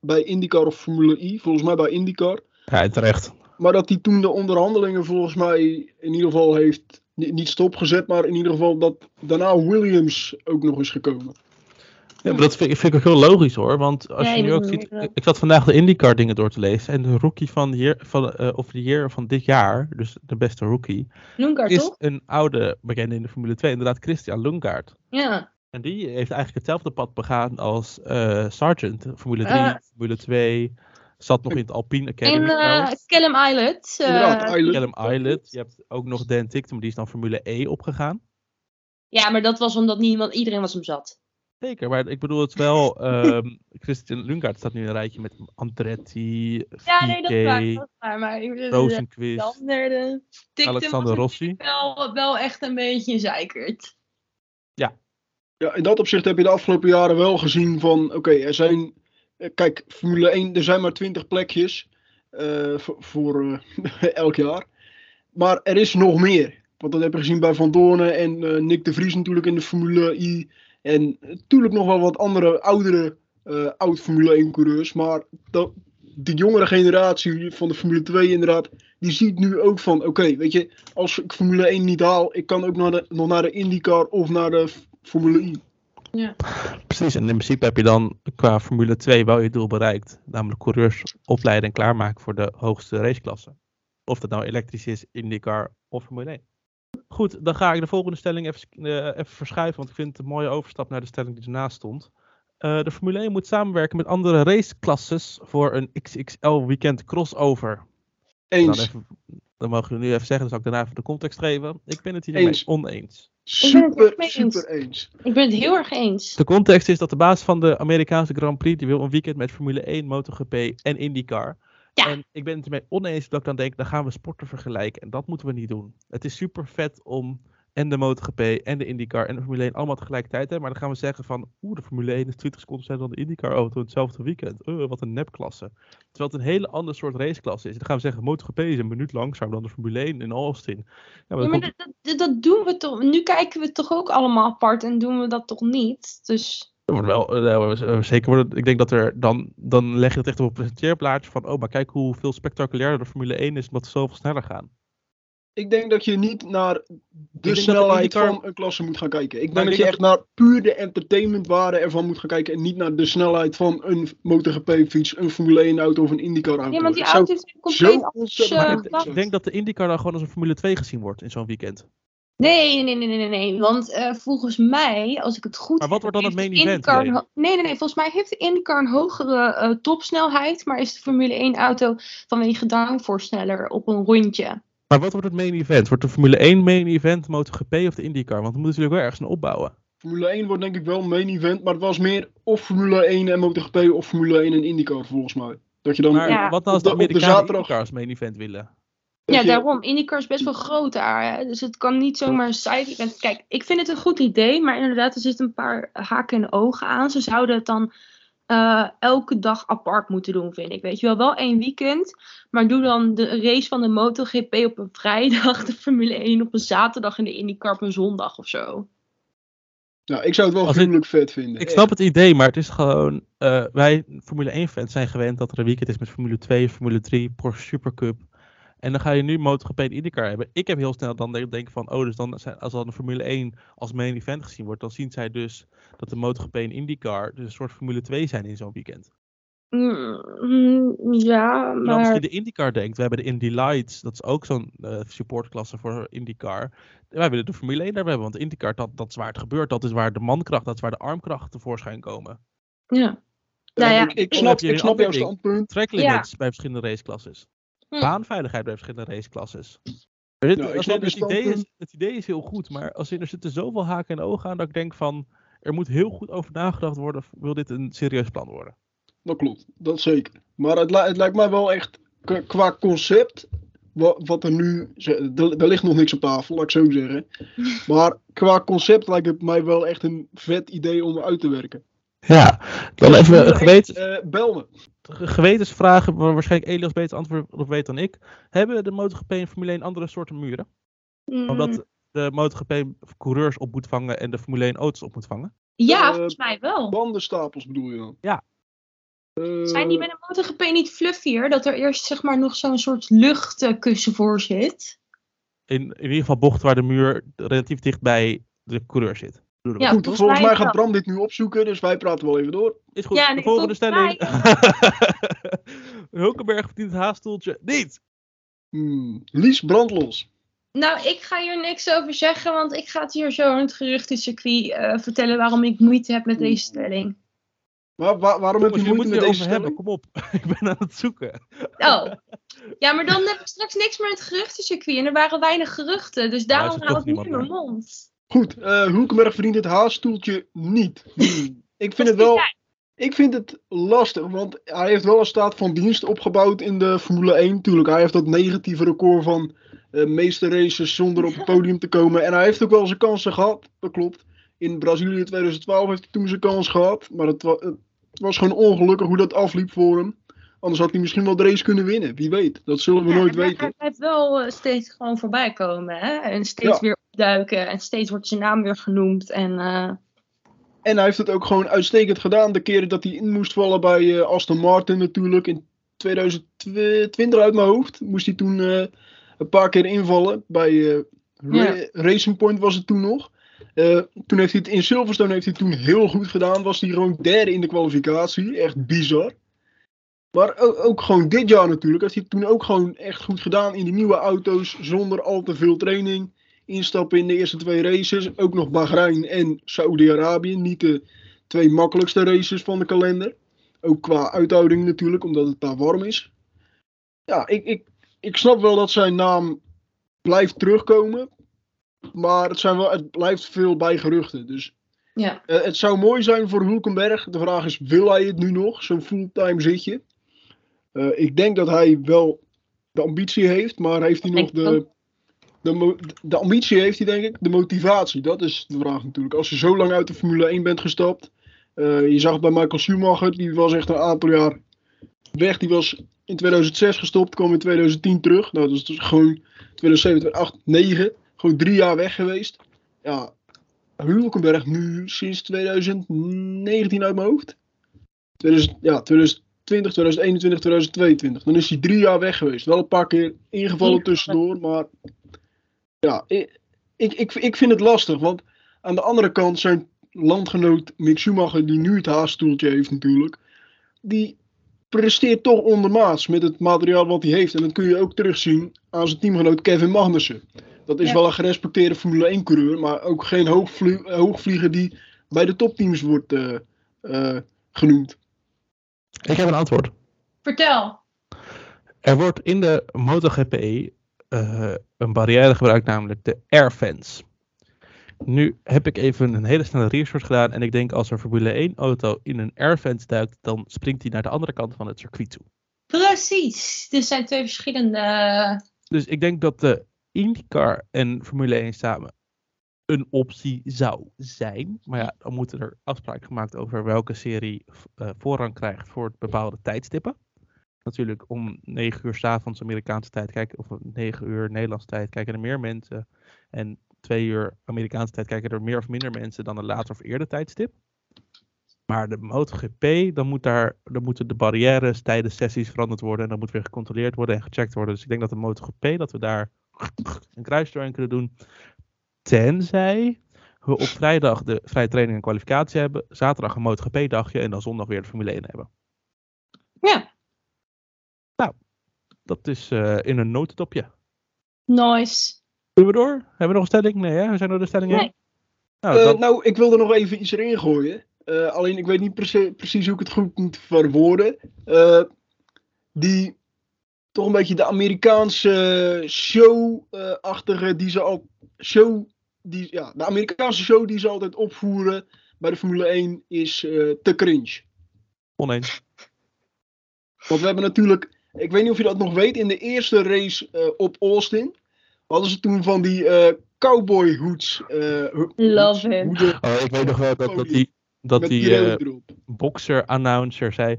S2: bij IndyCar of Formule I, volgens mij bij IndyCar.
S1: Ja, terecht.
S2: Maar dat hij toen de onderhandelingen volgens mij in ieder geval heeft, ni- niet stopgezet, maar in ieder geval dat daarna Williams ook nog is gekomen.
S1: Ja, maar dat vind, ik- vind ik ook heel logisch hoor. Want als
S3: Ja,
S1: je nu ook ziet. Ik zat vandaag de IndyCar dingen door te lezen. En de rookie van, hier, van eh, of the year van dit jaar, dus de beste rookie, is
S3: toch?
S1: een oude bekende in de Formule 2, inderdaad Christian Lundgaard.
S3: Ja.
S1: En die heeft eigenlijk hetzelfde pad begaan als eh Sargent. Formule 3,
S3: Eh.
S1: Formule 2. Zat nog in het Alpine Academy.
S3: En eh
S1: trouwens.
S3: Callum Islet. eh.
S1: Callum Islet. Je hebt ook nog Dan Ticktum, die is dan Formule E opgegaan.
S3: ja, maar dat was omdat niemand, iedereen was hem zat.
S1: Zeker, maar ik bedoel het wel. ehm Christian Lundgaard staat nu in een rijtje met Andretti,
S3: Ja, nee, dat is waar.
S1: VK,
S3: Dat is waar maar ik bedoel, de
S1: Rosenquist, Alexander Rossi.
S3: Wel, wel echt een beetje een zeikert.
S2: Ja, in dat opzicht heb je de afgelopen jaren wel gezien van, oké, er zijn, eh, kijk, Formule 1, er zijn maar 20 plekjes eh, voor, voor eh, elk jaar. Maar er is nog meer. Want dat heb je gezien bij Van Doornen en eh, Nick de Vries natuurlijk in de Formule I. En natuurlijk nog wel wat andere oudere eh, oud Formule 1 coureurs. Maar dat, de jongere generatie van de Formule 2 inderdaad, die ziet nu ook van, oké, weet je, als ik Formule 1 niet haal, ik kan ook naar de, nog naar de IndyCar of naar de Formule I.
S1: Precies, en in principe heb je dan qua Formule 2 wel je doel bereikt. Namelijk coureurs opleiden en klaarmaken voor de hoogste raceklasse. Of dat nou elektrisch is, IndyCar of Formule 1. Goed, dan ga ik de volgende stelling even, eh, even verschuiven, want ik vind het een mooie overstap naar de stelling die ernaast stond. Eh, de Formule 1 moet samenwerken met andere raceklasses voor een XXL weekend crossover. Dan,
S2: Eens.
S1: even, dan mogen jullie nu even zeggen, dan zal ik daarna even de context geven. Ik ben het hier
S2: Eens.
S1: oneens.
S3: ben het
S2: Super,
S3: ook mee eens.
S2: super eens.
S3: Ik ben het heel erg eens.
S1: De context is dat de baas van de Amerikaanse Grand Prix die wil een weekend met Formule 1, MotoGP en IndyCar.
S3: Ja.
S1: En ik ben het ermee oneens dat ik dan denk, dan gaan we sporten vergelijken. En dat moeten we niet doen. Het is super vet om en de MotoGP en de IndyCar en de Formule 1 allemaal tegelijkertijd te hebben. Maar dan gaan we zeggen van, oeh, de Formule 1 is 20 seconden sneller dan de IndyCar auto in hetzelfde weekend. Uh, wat een nepklasse. Terwijl het een hele ander soort raceklasse is. Dan gaan we zeggen, MotoGP is een minuut langzamer dan de Formule 1 in Austin. Ja, maar
S3: Ja,
S1: dan
S3: maar
S1: komt-
S3: dat, dat, dat doen we toch. Nu kijken we toch ook allemaal apart en doen we dat toch niet. Dus
S1: wordt wel, eh, zeker worden, ik denk dat er dan, dan leg je het echt op een presenteerplaatje van, oh, maar kijk hoeveel spectaculairder de Formule 1 is, omdat ze zoveel sneller gaan.
S2: Ik denk dat je niet naar de snelheid
S1: IndyCar
S2: van een klasse moet gaan kijken. Ik denk dat je echt naar puur de entertainmentwaarde ervan moet gaan kijken. En niet naar de snelheid van een MotoGP-fiets, een Formule 1-auto of een IndyCar-auto.
S3: ja, want die auto's zijn
S2: zo
S3: compleet eh.
S1: Ik denk dat de IndyCar dan gewoon als een Formule 2 gezien wordt in zo'n weekend.
S3: Nee, nee, nee, nee, nee. Want eh, volgens mij, als ik het goed
S1: Maar wat
S3: heb,
S1: wordt dan het main event,
S3: Nee, nee, nee. Volgens mij heeft de IndyCar een hogere eh, topsnelheid. Maar is de Formule 1 auto vanwege downforce sneller op een rondje.
S1: Maar wat wordt het main event? Wordt de Formule 1 main event, MotoGP of de IndyCar? Want we moeten natuurlijk wel ergens een opbouwen.
S2: Formule 1 wordt denk ik wel een main event, maar het was meer of Formule 1 en MotoGP of Formule 1 en IndyCar volgens mij. Dat je dan
S1: Maar
S3: Ja.
S1: wat nou als de
S2: de-
S1: Amerikanen
S2: zaterdag-
S1: IndyCar als main event willen?
S3: Ja,
S2: je-
S3: daarom. IndyCar is best wel groot daar. Hè? Dus het kan niet zomaar side event. Kijk, ik vind het een goed idee. Maar inderdaad, er zitten een paar haken en ogen aan. Ze zouden het dan eh, elke dag apart moeten doen, vind ik. Weet je wel, wel één weekend. Maar doe dan de race van de MotoGP op een vrijdag. De Formule 1 op een zaterdag. En de IndyCar op een zondag of zo.
S2: Nou, ik zou het wel gruwelijk vet vinden.
S1: Ik snap het idee, maar het is gewoon. eh, wij Formule 1-fans zijn gewend dat er een weekend is met Formule 2, Formule 3, Porsche Supercup. En dan ga je nu MotoGP en IndyCar hebben. Ik heb heel snel dan denk- denken van, oh, dus dan zijn, als dan de Formule 1 als main event gezien wordt, dan zien zij dus dat de MotoGP en IndyCar dus een soort Formule 2 zijn in zo'n weekend.
S3: Mm, ja,
S1: En als je
S3: maar...
S1: de IndyCar denkt, we hebben de Indy Lights, dat is ook zo'n eh, supportklasse voor IndyCar. Wij willen de Formule 1 daar hebben, want IndyCar, dat, dat is waar het gebeurt. Dat is waar de mankracht, dat is waar de armkracht tevoorschijn komen.
S3: Ja. Nou ja,
S2: ik, snap,
S1: je
S2: ik snap jouw standpunt.
S1: Track limits bij verschillende raceklasses.
S3: Hm.
S1: Baanveiligheid bij verschillende raceklasses. Maar dit-
S2: Nou,
S1: als het, idee is, het idee is heel goed, maar als in, er zitten zoveel haken en ogen aan dat ik denk van, er moet heel goed over nagedacht worden, wil dit een serieus plan worden.
S2: Dat klopt, dat zeker. Maar het, li- het lijkt mij wel echt qua concept. Wat, wat er nu. ze- Er, er ligt nog niks op tafel, laat ik zo zeggen. Maar qua concept lijkt het mij wel echt een vet idee om uit te werken.
S1: Ja, dan even geweten,
S2: eh, bel me.
S1: Ge- gewetensvragen, waar waarschijnlijk Elias beter antwoord op weet dan ik. Hebben de MotoGP en Formule 1 andere soorten muren?
S3: Mm,
S1: Omdat de MotoGP coureurs op moet vangen en de Formule 1 auto's op moet vangen?
S3: ja,
S2: eh,
S3: volgens mij wel.
S2: Bandenstapels bedoel je dan?
S1: Ja.
S2: Eh,
S3: Zijn die met een MotoGP niet fluffier? Dat er eerst zeg maar nog zo'n soort luchtkussen voor zit?
S1: In, in ieder geval bochten waar de muur relatief dicht bij de coureur zit.
S3: Ja,
S2: Goed,
S3: volgens
S2: volgens
S3: mij
S2: gaat. Bram dit nu opzoeken, dus wij praten wel even door.
S1: Is goed.
S3: Ja,
S1: de volgende stelling. Hulkenberg verdient het haaststoeltje niet.
S2: Hmm. Lies brandlos.
S3: Nou, ik ga hier niks over zeggen, want ik ga het hier zo in het geruchtencircuit eh vertellen waarom ik moeite heb met deze stelling.
S2: Waarom heb je
S1: je moet
S2: moeite met deze
S1: hebben.
S2: stelling?
S1: Kom op. ik ben aan het zoeken.
S3: Oh. Ja, maar dan heb ik straks niks meer in het geruchtencircuit. En er waren weinig geruchten, dus daarom hou ik niet in mijn mond.
S2: Goed, Hulkenberg verdient het haaststoeltje niet. Hmm. Ik vind het wel... Ik vind het lastig, want hij heeft wel een staat van dienst opgebouwd in de Formule 1. Tuurlijk, hij heeft dat negatieve record van eh meeste races zonder op het podium te komen. En hij heeft ook wel zijn kansen gehad, dat klopt. In Brazilië 2012 heeft hij toen zijn kans gehad. Maar het, wa- het was gewoon ongelukkig hoe dat afliep voor hem. Anders had hij misschien wel de race kunnen winnen. Wie weet. Dat zullen we
S3: Ja,
S2: nooit weten.
S3: Hij blijft wel eh, steeds gewoon voorbij komen. Hè? En steeds
S2: Ja.
S3: weer opduiken. En steeds wordt zijn naam weer genoemd. En eh,
S2: En hij heeft het ook gewoon uitstekend gedaan. De keren dat hij in moest vallen bij eh, Aston Martin natuurlijk. In 2020 uit mijn hoofd. Moest hij toen eh, een paar keer invallen. Bij Ra-
S3: Ja.
S2: Racing Point was het toen nog. Toen heeft hij het in Silverstone heeft hij toen heel goed gedaan. Was hij gewoon derde in de kwalificatie. Echt bizar. Maar ook, ook gewoon dit jaar natuurlijk. Heeft hij het toen ook gewoon echt goed gedaan in die nieuwe auto's. Zonder al te veel training. Instappen in de eerste twee races. Ook nog Bahrein en Saoedi-Arabië. Niet de twee makkelijkste races van de kalender. Ook qua uithouding natuurlijk, omdat het daar warm is. Ja, ik, ik, ik snap wel dat zijn naam blijft terugkomen. Maar het, zijn wel, het blijft veel bij geruchten. Dus
S3: ja.
S2: eh, het zou mooi zijn voor Hulkenberg. De vraag is, wil hij het nu nog? Zo'n fulltime zitje. Eh, ik denk dat hij wel de ambitie heeft, maar heeft hij nog de, de, de ambitie heeft hij denk ik, de motivatie. Dat is de vraag natuurlijk. Als je zo lang uit de Formule 1 bent gestapt. eh, je zag bij Michael Schumacher, die was echt een aantal jaar weg. Die was in 2006 gestopt, kwam in 2010 terug. Nou, dat is dus gewoon 2007, 2008, 2009. Gewoon drie jaar weg geweest. Ja, Hulkenberg nu sinds 2019 uit mijn hoofd. 2000, ja, 2020, 2021, 2022. Dan is hij drie jaar weg geweest. Wel een paar keer Ingevallen. tussendoor, maar ja, ik, ik, ik, vind het lastig. Want aan de andere kant zijn landgenoot Mick Schumacher, die nu het haaststoeltje heeft natuurlijk, die presteert toch ondermaats met het materiaal wat hij heeft. En dat kun je ook terugzien aan zijn teamgenoot Kevin Magnussen. Dat is
S3: Ja.
S2: wel een gerespecteerde Formule 1 coureur, maar ook geen hoogvlie- hoogvlieger die bij de topteams wordt eh, eh, genoemd.
S1: Ik heb een antwoord.
S3: Vertel.
S1: Er wordt in de MotoGP eh, een barrière gebruikt, namelijk de airfence. Nu heb ik even een hele snelle research gedaan en ik denk als er Formule 1 auto in een airfence duikt, dan springt hij naar de andere kant van het circuit toe.
S3: Precies. Dit zijn twee verschillende.
S1: Dus ik denk dat de IndyCar en Formule 1 samen een optie zou zijn. Maar ja, dan moeten er afspraken gemaakt over welke serie eh, voorrang krijgt voor bepaalde tijdstippen. Natuurlijk om 9 uur 's avonds Amerikaanse tijd kijken, of 9 uur Nederlandse tijd kijken er meer mensen. En 2 uur Amerikaanse tijd kijken er meer of minder mensen dan een later of eerder tijdstip. Maar de MotoGP, dan, moet daar, dan moeten de barrières tijdens sessies veranderd worden. En dan moet weer gecontroleerd worden en gecheckt worden. Dus ik denk dat de MotoGP, dat we daar een kruis doorheen kunnen doen. Tenzij we op vrijdag de vrije training en kwalificatie hebben. Zaterdag een MotoGP dagje en dan zondag weer de Formule 1 hebben.
S3: Ja,
S1: Dat is eh, in een notendopje.
S3: nice.
S1: Doen we door? Hebben we nog een stelling? Nee, hè? we zijn door de stelling heen.
S3: Nee.
S1: Nou,
S2: Eh,
S1: dan-
S2: nou, ik wil er nog even iets erin gooien. Eh, alleen ik weet niet precie- precies hoe ik het goed moet verwoorden. Eh, die toch een beetje de Amerikaanse show-achtige die ze al show die ja de Amerikaanse show die ze altijd opvoeren bij de Formule 1 is eh, te cringe.
S1: oneens.
S2: Want we hebben natuurlijk, ik weet niet of je dat nog weet, in de eerste race eh, op Austin hadden ze toen van die eh cowboy hoods. eh,
S3: Love it.
S2: hoeden
S1: Oh, ik weet nog wel dat, dat die, dat
S2: met
S1: die eh, boxer-announcer zei.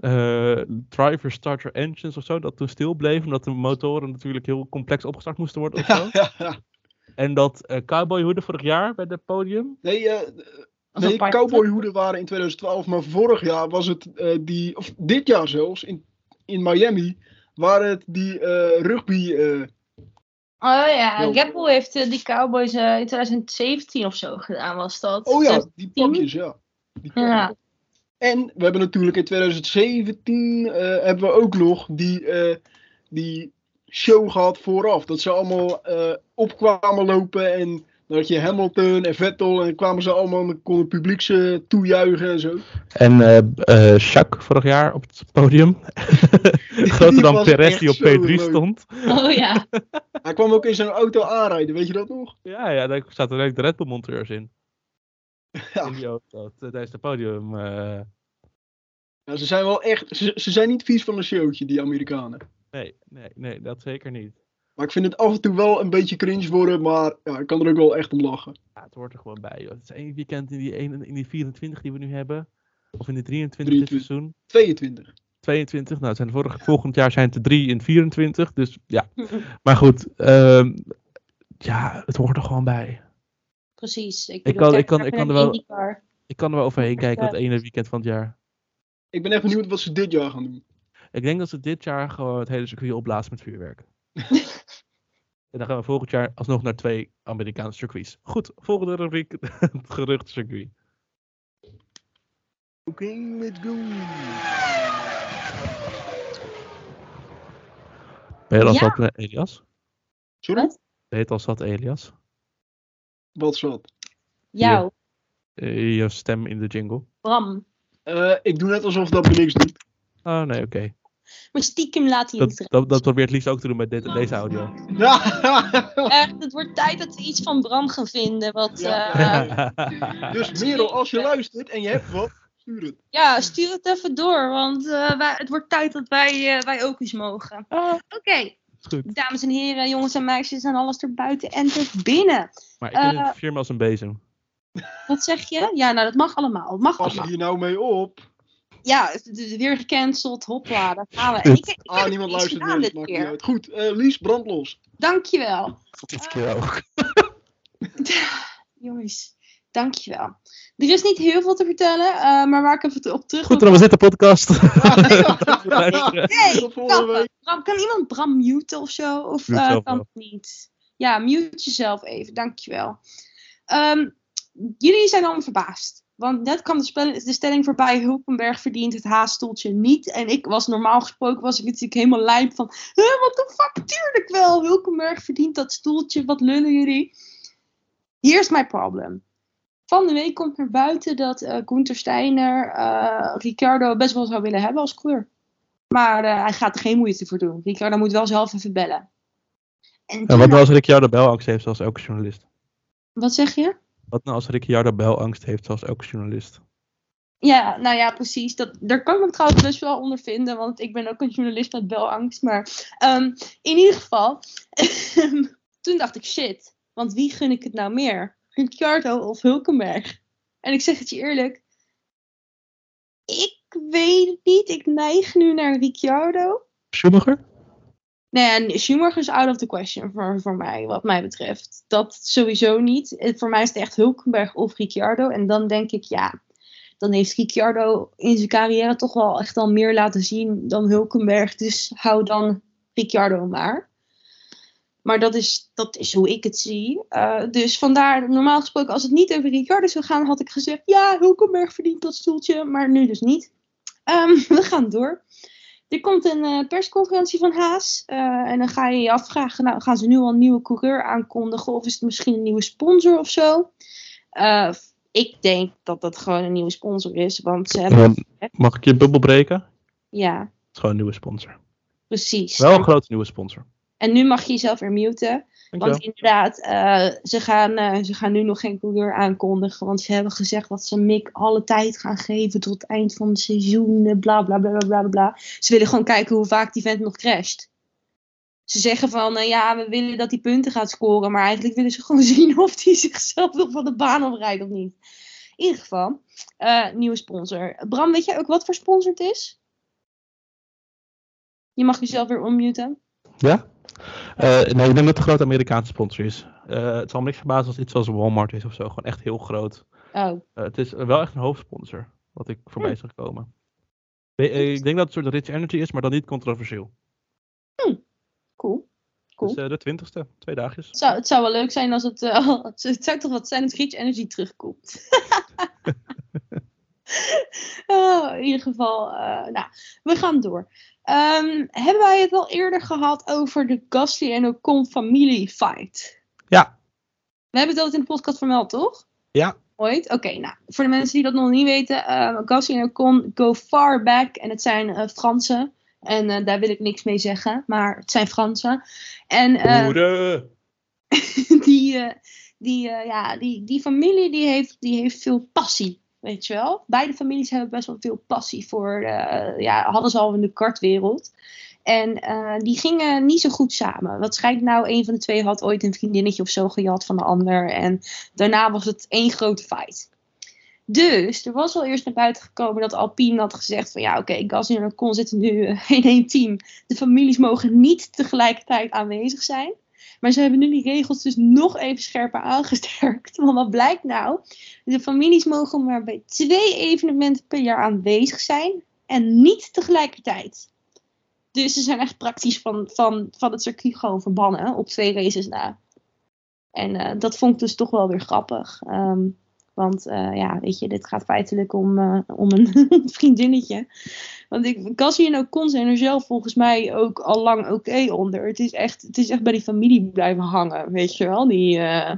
S1: eh driver start your engines of zo. Dat toen stil bleef. Omdat de motoren natuurlijk heel complex opgestart moesten worden. Of zo. en dat eh cowboyhoeden vorig jaar bij het podium.
S2: nee, eh,
S3: Als
S2: nee cowboyhoeden waren in 2012, maar vorig jaar was het eh, die, of dit jaar zelfs, in, in Miami, waren het die eh, rugby. eh,
S3: Oh ja, Bull heeft eh, die Cowboys in 2017 of zo gedaan, was dat?
S2: oh ja,
S3: 2010?
S2: die pakjes, ja. Die pakjes.
S3: Ja.
S2: En we hebben natuurlijk in 2017 eh, hebben we ook nog die, die show gehad vooraf. Dat ze allemaal opkwamen lopen en dan had je Hamilton en Vettel en kwamen ze allemaal en kon het publiek ze toejuichen en zo.
S1: En eh eh Jacques vorig jaar op het podium. Groter dan Perez die op
S2: zo
S1: P3
S2: leuk.
S1: stond.
S3: Oh ja.
S2: Hij kwam ook in zijn auto aanrijden, weet je dat nog?
S1: Ja, ja, daar zaten ook de Red Bull monteurs in.
S2: Ja.
S1: In die auto. Tijdens het podium. eh,
S2: Ja, ze zijn wel echt, ze, ze zijn niet vies van een showtje, die Amerikanen.
S1: nee, nee, nee, dat zeker niet.
S2: Maar ik vind het af en toe wel een beetje cringe worden, maar ja, ik kan er ook wel echt om lachen.
S1: Ja, het hoort er gewoon bij. Joh. Het is één weekend in die, één- in die 24 die we nu hebben. Of in de 23 dit
S2: 23.
S1: seizoen.
S2: 22.
S1: 22. Nou, het zijn vorig, volgend jaar zijn het er drie in 24. Dus ja. Maar goed. ehm, ja, het hoort er gewoon bij.
S3: Precies. Ik,
S1: Ik kan- ik kan- ik kan
S3: een
S1: er wel-
S3: IndyCar.
S1: Ik kan er wel overheen kijken
S3: Ja.
S1: dat ene weekend van het jaar.
S2: Ik ben echt benieuwd wat ze dit jaar gaan doen.
S1: Ik denk dat ze dit jaar gewoon het hele circuit opblazen met vuurwerk. en dan gaan we volgend jaar alsnog naar twee Amerikaanse circuits. Goed, volgende rubriek. het geruchtcircuit.
S2: Oké, let's go.
S1: Ben je al
S3: Ja.
S1: zat, eh, Elias?
S2: Sorry?
S3: Wat?
S1: Ben je al zat, Elias?
S2: Wat zat?
S3: Jou,
S1: Eh, je stem in de jingle.
S3: Bram.
S2: Eh, ik doe net alsof dat me niks doet.
S1: Oh, nee, oké.
S3: Maar stiekem laat hij
S1: Dat,
S3: het
S1: dat, dat probeert Lies ook te doen met dit, deze audio.
S2: Ja,
S3: Echt, het wordt tijd dat we iets van Bram gaan vinden. Wat,
S2: Ja.
S3: eh,
S2: dus Merel, als je luistert en je hebt wat, stuur het.
S3: ja, stuur het even door. Want eh, wij, het wordt tijd dat wij, eh, wij ook eens mogen. Oké,
S1: Is goed.
S3: dames en heren, jongens en meisjes en alles erbuiten en er binnen.
S1: Maar ik
S3: Eh,
S1: het firma als een bezem.
S3: Wat zeg je? Ja, nou dat mag allemaal. Mag
S2: Pas
S3: allemaal.
S2: hier nou mee op.
S3: Ja, het is weer gecanceld. Hopla, daar gaan we. Ik, ik
S2: Ah, niemand luistert meer.
S3: dit
S2: Maakt niet uit. Goed, eh, Lies, brandlos.
S3: Dankjewel.
S1: Dit keer ook.
S3: Jongens, dankjewel. Er is niet heel veel te vertellen, eh, maar waar ik even op terug
S1: Goed, dan was dit de podcast.
S3: Kappen.
S2: week.
S3: Bram, kan iemand Bram muten of zo? Of eh, kan het niet? Ja, mute jezelf even, dankjewel. Ehm jullie zijn allemaal verbaasd. Want net kwam de, spel- de stelling voorbij, Hulkenberg verdient het haaststoeltje niet. En ik was normaal gesproken, was ik natuurlijk helemaal lijp van, wat de fuck, tuurlijk wel, Hulkenberg verdient dat stoeltje, wat lullen jullie. Here's my problem. Van de week komt naar buiten dat eh Gunther Steiner eh Ricciardo best wel zou willen hebben als coureur. Maar eh, hij gaat er geen moeite voor doen. Ricciardo moet wel zelf even bellen. En
S1: En
S3: toen
S1: wat nou als Ricciardo belangst heeft, zoals elke journalist?
S3: wat zeg je?
S1: Wat nou als Ricciardo belangst heeft, zoals elke journalist?
S3: Ja, nou ja, precies. Dat, daar kan ik me trouwens best wel onder vinden, want ik ben ook een journalist met belangst. Maar ehm, in ieder geval, toen dacht ik shit, want wie gun ik het nou meer? Ricciardo of Hulkenberg? En ik zeg het je eerlijk, ik weet het niet. Ik neig nu naar Ricciardo.
S1: Schumacher?
S3: Nee, en Schumacher is out of the question voor, voor mij, wat mij betreft. Dat sowieso niet. Voor mij is het echt Hulkenberg of Ricciardo. En dan denk ik, ja, dan heeft Ricciardo in zijn carrière toch wel echt al meer laten zien dan Hulkenberg. Dus hou dan Ricciardo maar. Maar dat is, dat is hoe ik het zie. Eh, dus vandaar, normaal gesproken, als het niet over Ricciardo zou gaan, had ik gezegd, ja, Hulkenberg verdient dat stoeltje. Maar nu dus niet. Ehm, we gaan door. Er komt een eh, persconferentie van Haas. eh, en dan ga je je afvragen, nou, gaan ze nu al een nieuwe coureur aankondigen? Of is het misschien een nieuwe sponsor of zo? Eh, ik denk dat dat gewoon een nieuwe sponsor is. Want ze hebben...
S1: Mag ik je bubbel breken? Het
S3: Ja,
S1: is gewoon een nieuwe sponsor.
S3: precies.
S1: Wel een grote nieuwe sponsor.
S3: En nu mag je jezelf weer muten.
S1: Dankjewel.
S3: Want inderdaad, eh, ze, gaan, eh, ze gaan nu nog geen coureur aankondigen. Want ze hebben gezegd dat ze Mick alle tijd gaan geven tot het eind van het seizoen. eh, Bla bla bla bla bla bla. Ze willen gewoon kijken hoe vaak die vent nog crasht. Ze zeggen van ja, we willen dat hij punten gaat scoren. Maar eigenlijk willen ze gewoon zien of hij zichzelf nog van de baan afrijdt of niet. In ieder geval, nieuwe sponsor. Bram, weet jij ook wat voor sponsor het is? Je mag jezelf weer unmuten.
S1: Ja? Eh, nee, ik denk dat het een grote Amerikaanse sponsor is. Eh, het zal me niks verbazen als iets zoals Walmart is of zo. Gewoon echt heel groot.
S3: Oh,
S1: Eh, het is wel echt een hoofdsponsor, wat ik voorbij zag komen. We- eh, Ik denk dat het een soort Rich Energy is, maar dan niet controversieel.
S3: cool. Cool.
S1: Dus de twintigste, twee dagjes.
S3: Het zou, het zou wel leuk zijn als het. het zou toch wat zijn als Rich Energy terugkomt. Oh, in ieder geval, nou, we gaan door. Ehm, hebben wij het al eerder gehad over de Gasly en Ocon familie fight?
S1: Ja.
S3: We hebben het altijd in de podcast vermeld, toch?
S1: Ja.
S3: Ooit? Oké, nou, voor de mensen die dat nog niet weten, Gasly en Ocon go far back en het zijn eh, Fransen. En eh, daar wil ik niks mee zeggen, maar het zijn Fransen. En eh, die, die, ja, die, die familie die heeft, die heeft veel passie. Weet je wel? Beide families hebben best wel veel passie voor, eh, ja, hadden ze al in de kartwereld. En eh, die gingen niet zo goed samen. Wat schijnt nou, een van de twee had ooit een vriendinnetje of zo gejat van de ander. En daarna was het één grote fight. Dus er was al eerst naar buiten gekomen dat Alpine had gezegd van ja oké, okay, Gasly en Ocon zitten nu in één team. De families mogen niet tegelijkertijd aanwezig zijn. Maar ze hebben nu die regels dus nog even scherper aangesterkt. Want wat blijkt nou? De families mogen maar bij twee evenementen per jaar aanwezig zijn. En niet tegelijkertijd. Dus ze zijn echt praktisch van, van, van het circuit gewoon verbannen op twee races na. En uh, dat vond ik dus toch wel weer grappig. Um, want uh, ja, weet je, dit gaat feitelijk om, uh, om een vriendinnetje. Want ik, Cassie en Ocon zijn er zelf volgens mij ook al lang oké okay onder. Het is, echt, het is echt bij die familie blijven hangen, weet je wel. Die, uh,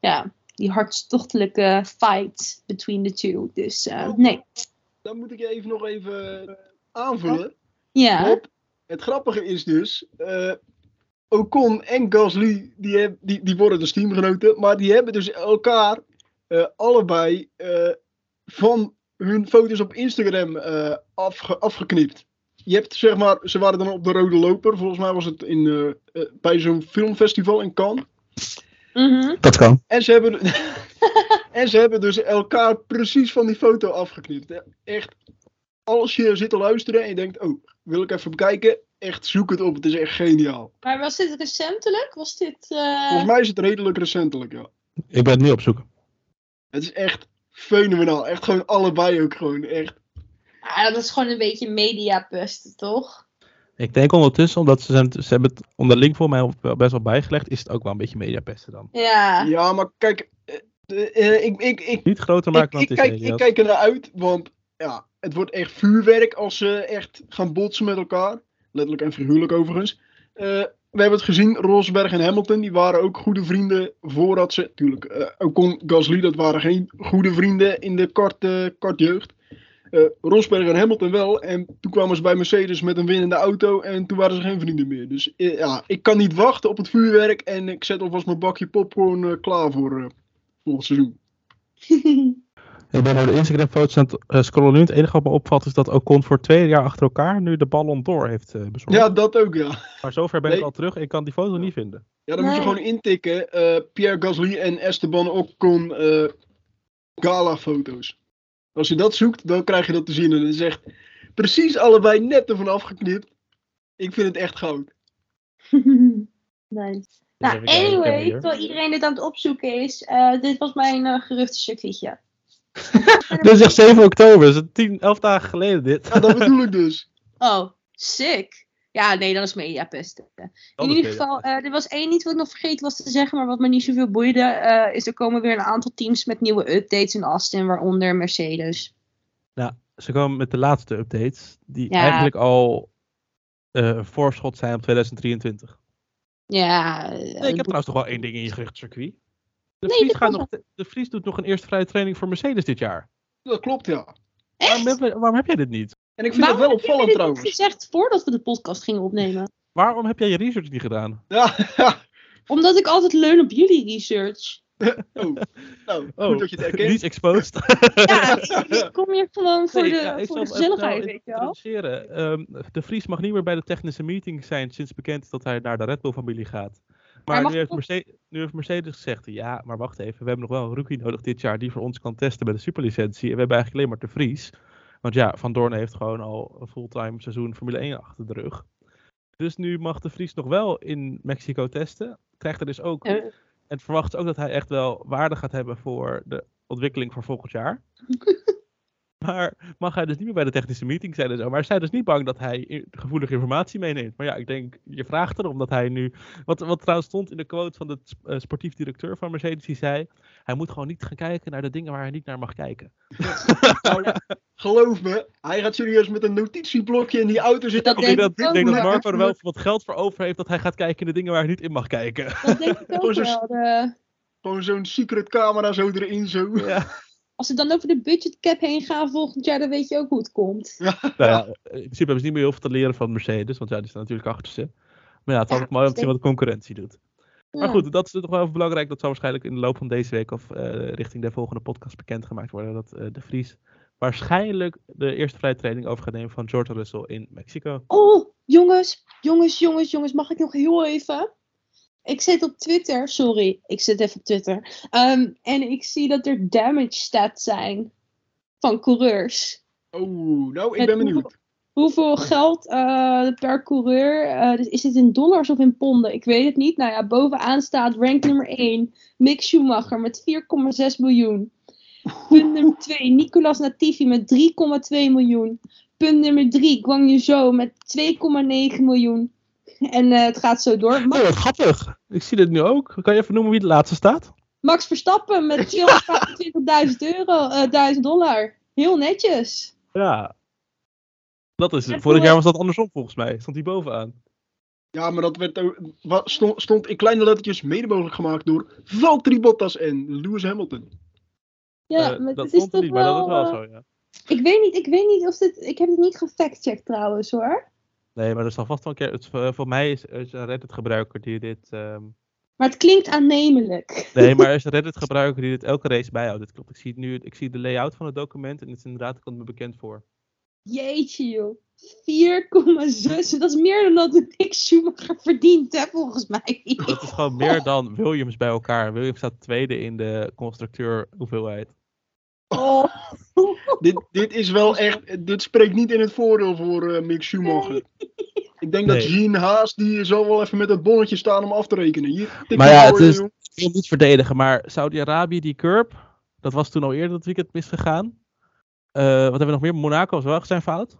S3: ja, die hartstochtelijke fight between the two. Dus nee.
S2: Dan moet ik je even nog even aanvullen.
S3: Ja.
S2: Het grappige is dus, Ocon en Gasly, die, heb, die, die worden dus teamgenoten. Maar die hebben dus elkaar allebei uh, van hun foto's op Instagram uh, afge afgeknipt. Je hebt zeg maar, ze waren dan op de rode loper. Volgens mij was het in, bij zo'n filmfestival in Cannes.
S3: Mm -hmm.
S1: Dat kan.
S2: En ze, hebben, en ze hebben dus elkaar precies van die foto afgeknipt. Echt, als je zit te luisteren en je denkt, oh, wil ik even bekijken. Echt, zoek het op. Het is echt geniaal.
S3: Maar was dit recentelijk? Was dit...
S2: Volgens mij is het redelijk recentelijk, ja.
S1: Ik ben het nu op zoek.
S2: Het is echt fenomenaal. Echt gewoon allebei ook gewoon. Echt.
S3: Ja, dat is gewoon een beetje mediapesten, toch?
S1: Ik denk ondertussen, omdat ze, zijn, ze hebben het onderling voor mij best wel bijgelegd, is het ook wel een beetje mediapesten dan.
S3: Ja.
S2: Ja, maar kijk, uh, ik, ik, ik,
S1: Niet groter maken
S2: ik,
S1: dan
S2: ik,
S1: het
S2: kijk,
S1: is.
S2: ik kijk er naar uit, want ja, het wordt echt vuurwerk als ze echt gaan botsen met elkaar. Letterlijk en figuurlijk overigens. Uh, we hebben het gezien, Rosberg en Hamilton, die waren ook goede vrienden voordat ze, natuurlijk, uh, Ocon, Gasly, dat waren geen goede vrienden in de kort, uh, kartjeugd. Uh, Rosberg en Hamilton wel, en toen kwamen ze bij Mercedes met een winnende auto en toen waren ze geen vrienden meer. Dus ja, ik kan niet wachten op het vuurwerk en ik zet alvast mijn bakje popcorn klaar voor volgend seizoen.
S1: Ik ben naar de Instagram-foto's aan het uh, scrollen nu. Het enige wat me opvalt is dat Ocon voor twee jaar achter elkaar nu de Ballon d'Or heeft uh, bezorgd.
S2: Ja, dat ook, ja.
S1: Maar zover ben
S2: Nee.
S1: ik al terug. Ik kan die foto niet vinden.
S2: Ja, dan moet je gewoon intikken. eh, Pierre Gasly en Esteban Ocon eh gala-foto's. Als je dat zoekt, dan krijg je dat te zien. En het is echt precies allebei net ervan afgeknipt. Ik vind het echt goud.
S3: nice. Nou, anyway, terwijl iedereen dit aan het opzoeken is, eh, dit was mijn uh, geruchtencircuitje.
S1: Dit is echt 7 oktober. Dat is 10, 11 dagen geleden dit.
S2: Ja, dat bedoel ik dus.
S3: Oh, sick. Ja, nee, dat is mediapesten. In ieder geval, eh, er was één iets wat ik nog vergeten was te zeggen, maar wat me niet zoveel boeide, eh, is er komen weer een aantal teams met nieuwe updates in Austin, waaronder Mercedes.
S1: Nou, ze komen met de laatste updates. Die
S3: Ja.
S1: eigenlijk al eh voorschot zijn op 2023.
S3: Ja,
S1: Nee, ik heb trouwens toch wel één ding in je geruchtencircuit. De,
S3: Nee,
S1: Vries
S3: dat
S1: gaat nog, de Vries doet nog een eerste vrije training voor Mercedes dit jaar.
S2: Dat klopt, ja.
S1: Waarom heb, waarom heb jij dit niet?
S2: En ik vind het
S3: waarom
S2: wel
S3: heb jij
S2: opvallend
S3: dit
S2: trouwens.
S3: niet gezegd voordat we de podcast gingen opnemen?
S1: Waarom heb jij je research niet gedaan?
S2: Ja, ja.
S3: Omdat ik altijd leun op jullie research.
S2: Oh. Nou,
S1: Oh,
S2: goed dat je het herkent.
S1: Niet exposed.
S3: Ja, ik, kom hier gewoon voor
S1: Nee,
S3: de,
S1: ja,
S3: voor gezelligheid, weet je wel.
S1: Ehm, de Vries mag niet meer bij de technische meeting zijn sinds bekend is dat hij naar de Red Bull familie gaat. Maar nu heeft, Mercedes, nu heeft Mercedes gezegd, ja, maar wacht even, we hebben nog wel een rookie nodig dit jaar die voor ons kan testen bij de superlicentie. En we hebben eigenlijk alleen maar de Vries. Want ja, Van Doorn heeft gewoon al een fulltime seizoen Formule 1 achter de rug. Dus nu mag de Vries nog wel in Mexico testen. Krijgt er dus ook en verwacht ook dat hij echt wel waarde gaat hebben voor de ontwikkeling voor volgend jaar. maar mag hij dus niet meer bij de technische meeting zijn en zo. Maar zij dus niet bang dat hij gevoelige informatie meeneemt. Maar ja, ik denk, je vraagt erom dat hij nu... Wat, wat trouwens stond in de quote van de eh, sportief directeur van Mercedes, die zei... Hij moet gewoon niet gaan kijken naar de dingen waar hij niet naar mag kijken.
S2: Nou, geloof me, hij gaat serieus met een notitieblokje in die auto zitten.
S3: Dat
S1: Ik denk dat,
S3: ik
S1: denk dat. Marco er wel wat geld voor over heeft dat hij gaat kijken in de dingen waar hij niet in mag kijken.
S3: Dat denk ik ook
S2: Gewoon zo-
S3: wel. De-
S2: Gewoon zo'n secret camera zo erin zo.
S1: ja.
S3: Als ze dan over de budgetcap heen gaan volgend jaar, dan weet je ook hoe het komt.
S1: Nou ja, in principe hebben ze niet meer heel veel te leren van Mercedes, want ja, die staan natuurlijk achter ze. Maar ja, het is
S3: Ja,
S1: altijd mooi om te zien wat de concurrentie doet. Maar goed, dat is toch wel even belangrijk. Dat zal waarschijnlijk in de loop van deze week of eh, richting de volgende podcast bekendgemaakt worden. Dat eh, de Vries waarschijnlijk de eerste vrije training over gaat nemen van George Russell in Mexico.
S3: Oh, jongens, jongens, jongens, jongens, mag ik nog heel even? Ik zit op Twitter, sorry, ik zit even op Twitter. Ehm, en ik zie dat er damage stats zijn van coureurs.
S2: Oh, nou, ik
S3: Met
S2: ben benieuwd.
S3: Hoeveel geld eh, per coureur? eh, dus is het in dollars of in ponden? Ik weet het niet. Nou ja, bovenaan staat rank nummer 1, Mick Schumacher met 4,6 miljoen. Punt nummer 2, Nicolas Latifi met 3,2 miljoen. Punt nummer 3, Guang Yu Zhou met 2,9 miljoen. En eh, het gaat zo door.
S1: Oh, wat grappig. Ik zie dit nu ook. Kan je even noemen wie de laatste staat?
S3: Max Verstappen met 225.000 euro, eh 1000 dollar. Heel netjes.
S1: Ja. Dat is, vorig jaar was dat andersom volgens mij. Stond hij bovenaan.
S2: Ja, maar dat werd, stond, stond in kleine lettertjes mede mogelijk gemaakt door Valtteri Bottas en Lewis Hamilton.
S3: Ja,
S1: Eh,
S3: maar
S1: dat
S3: is
S1: stond er
S3: toch
S1: niet, maar dat is wel zo, ja.
S3: Ik weet niet, ik weet niet of dit. Ik heb het niet gefactcheckt trouwens hoor.
S1: Nee, maar er zal vast wel een keer... Het, eh, voor mij is, is een Reddit-gebruiker die dit... ehm,
S3: Maar het klinkt aannemelijk.
S1: Nee, maar er is een Reddit-gebruiker die dit elke race bijhoudt. Klopt. Ik zie, nu, ik zie de layout van het document en het is inderdaad, komt me bekend voor.
S3: Jeetje joh. 4,6. Dat is meer dan dat Nick Schumacher verdient, hè, volgens mij.
S1: Dat is gewoon meer dan Williams bij elkaar. Williams staat tweede in de constructeur hoeveelheid.
S3: Oh.
S2: Dit, dit is wel echt, dit spreekt niet in het voordeel voor eh, Mick Schumacher. Ik denk dat. Jean Haas, die zal wel even met het bonnetje staan om af te rekenen. Hier,
S1: Maar ja,
S2: voor
S1: het is-. Ik wil niet verdedigen, maar Saudi-Arabië, die curb, dat was toen al eerder dat weekend misgegaan. Eh, wat hebben we nog meer? Monaco was wel zijn fout.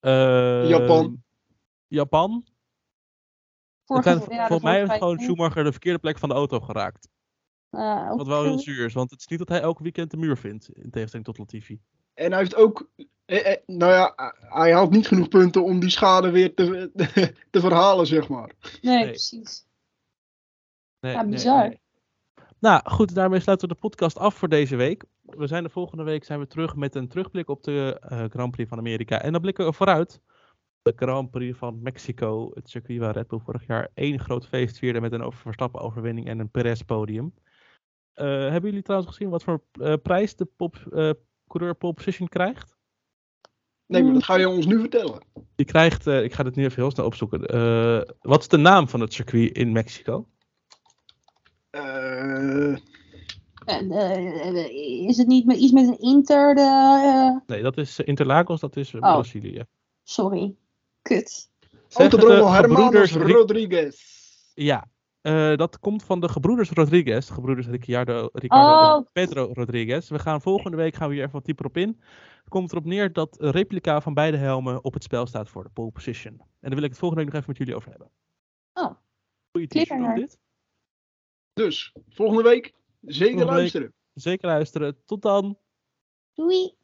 S1: Eh,
S2: Japan.
S1: Japan.
S3: Ja,
S1: volgens mij heeft gewoon. Schumacher de verkeerde plek van de auto geraakt.
S3: Ah,
S1: Wat wel heel zuur is, want het is niet dat hij elk weekend de muur vindt, in tegenstelling tot Latifi.
S2: En hij heeft ook, eh, eh, nou ja, hij haalt niet genoeg punten om die schade weer te, te verhalen, zeg maar.
S3: Nee,
S1: Nee.
S3: precies.
S1: Nee,
S3: Ja, bizar.
S1: nee. Nou goed, daarmee sluiten we de podcast af voor deze week. We zijn de volgende week zijn we terug met een terugblik op de eh, Grand Prix van Amerika. En dan blikken we vooruit. De Grand Prix van Mexico, het circuit waar Red Bull vorig jaar één groot feest vierde met een Verstappen overwinning en een Perez podium. Eh, hebben jullie trouwens gezien wat voor eh, prijs de pop, eh, coureur pole position krijgt?
S2: Nee, maar dat ga je ons nu vertellen.
S1: Die krijgt, eh, ik ga dit nu even heel snel opzoeken. Eh, wat is de naam van het circuit in Mexico?
S2: Eh,
S3: En, eh, is het niet met, iets met een Inter? De,
S1: Nee, dat is Interlagos, dat is
S3: Oh.
S1: Brazilië.
S3: sorry. Kut.
S2: Autodromo Hermanos Rodriguez.
S1: Ja, eh, dat komt van de gebroeders Rodriguez. De gebroeders Ricciardo, Ricardo
S3: Oh.
S1: en Pedro Rodriguez. We gaan volgende week gaan we hier even wat dieper op in. Het komt erop neer dat een replica van beide helmen op het spel staat voor de pole position. En daar wil ik het volgende week nog even met jullie over hebben.
S3: Oh.
S1: Goeie dit.
S2: Dus, volgende week zeker
S1: Volgende week.
S2: luisteren.
S1: Zeker luisteren. Tot dan.
S3: Doei.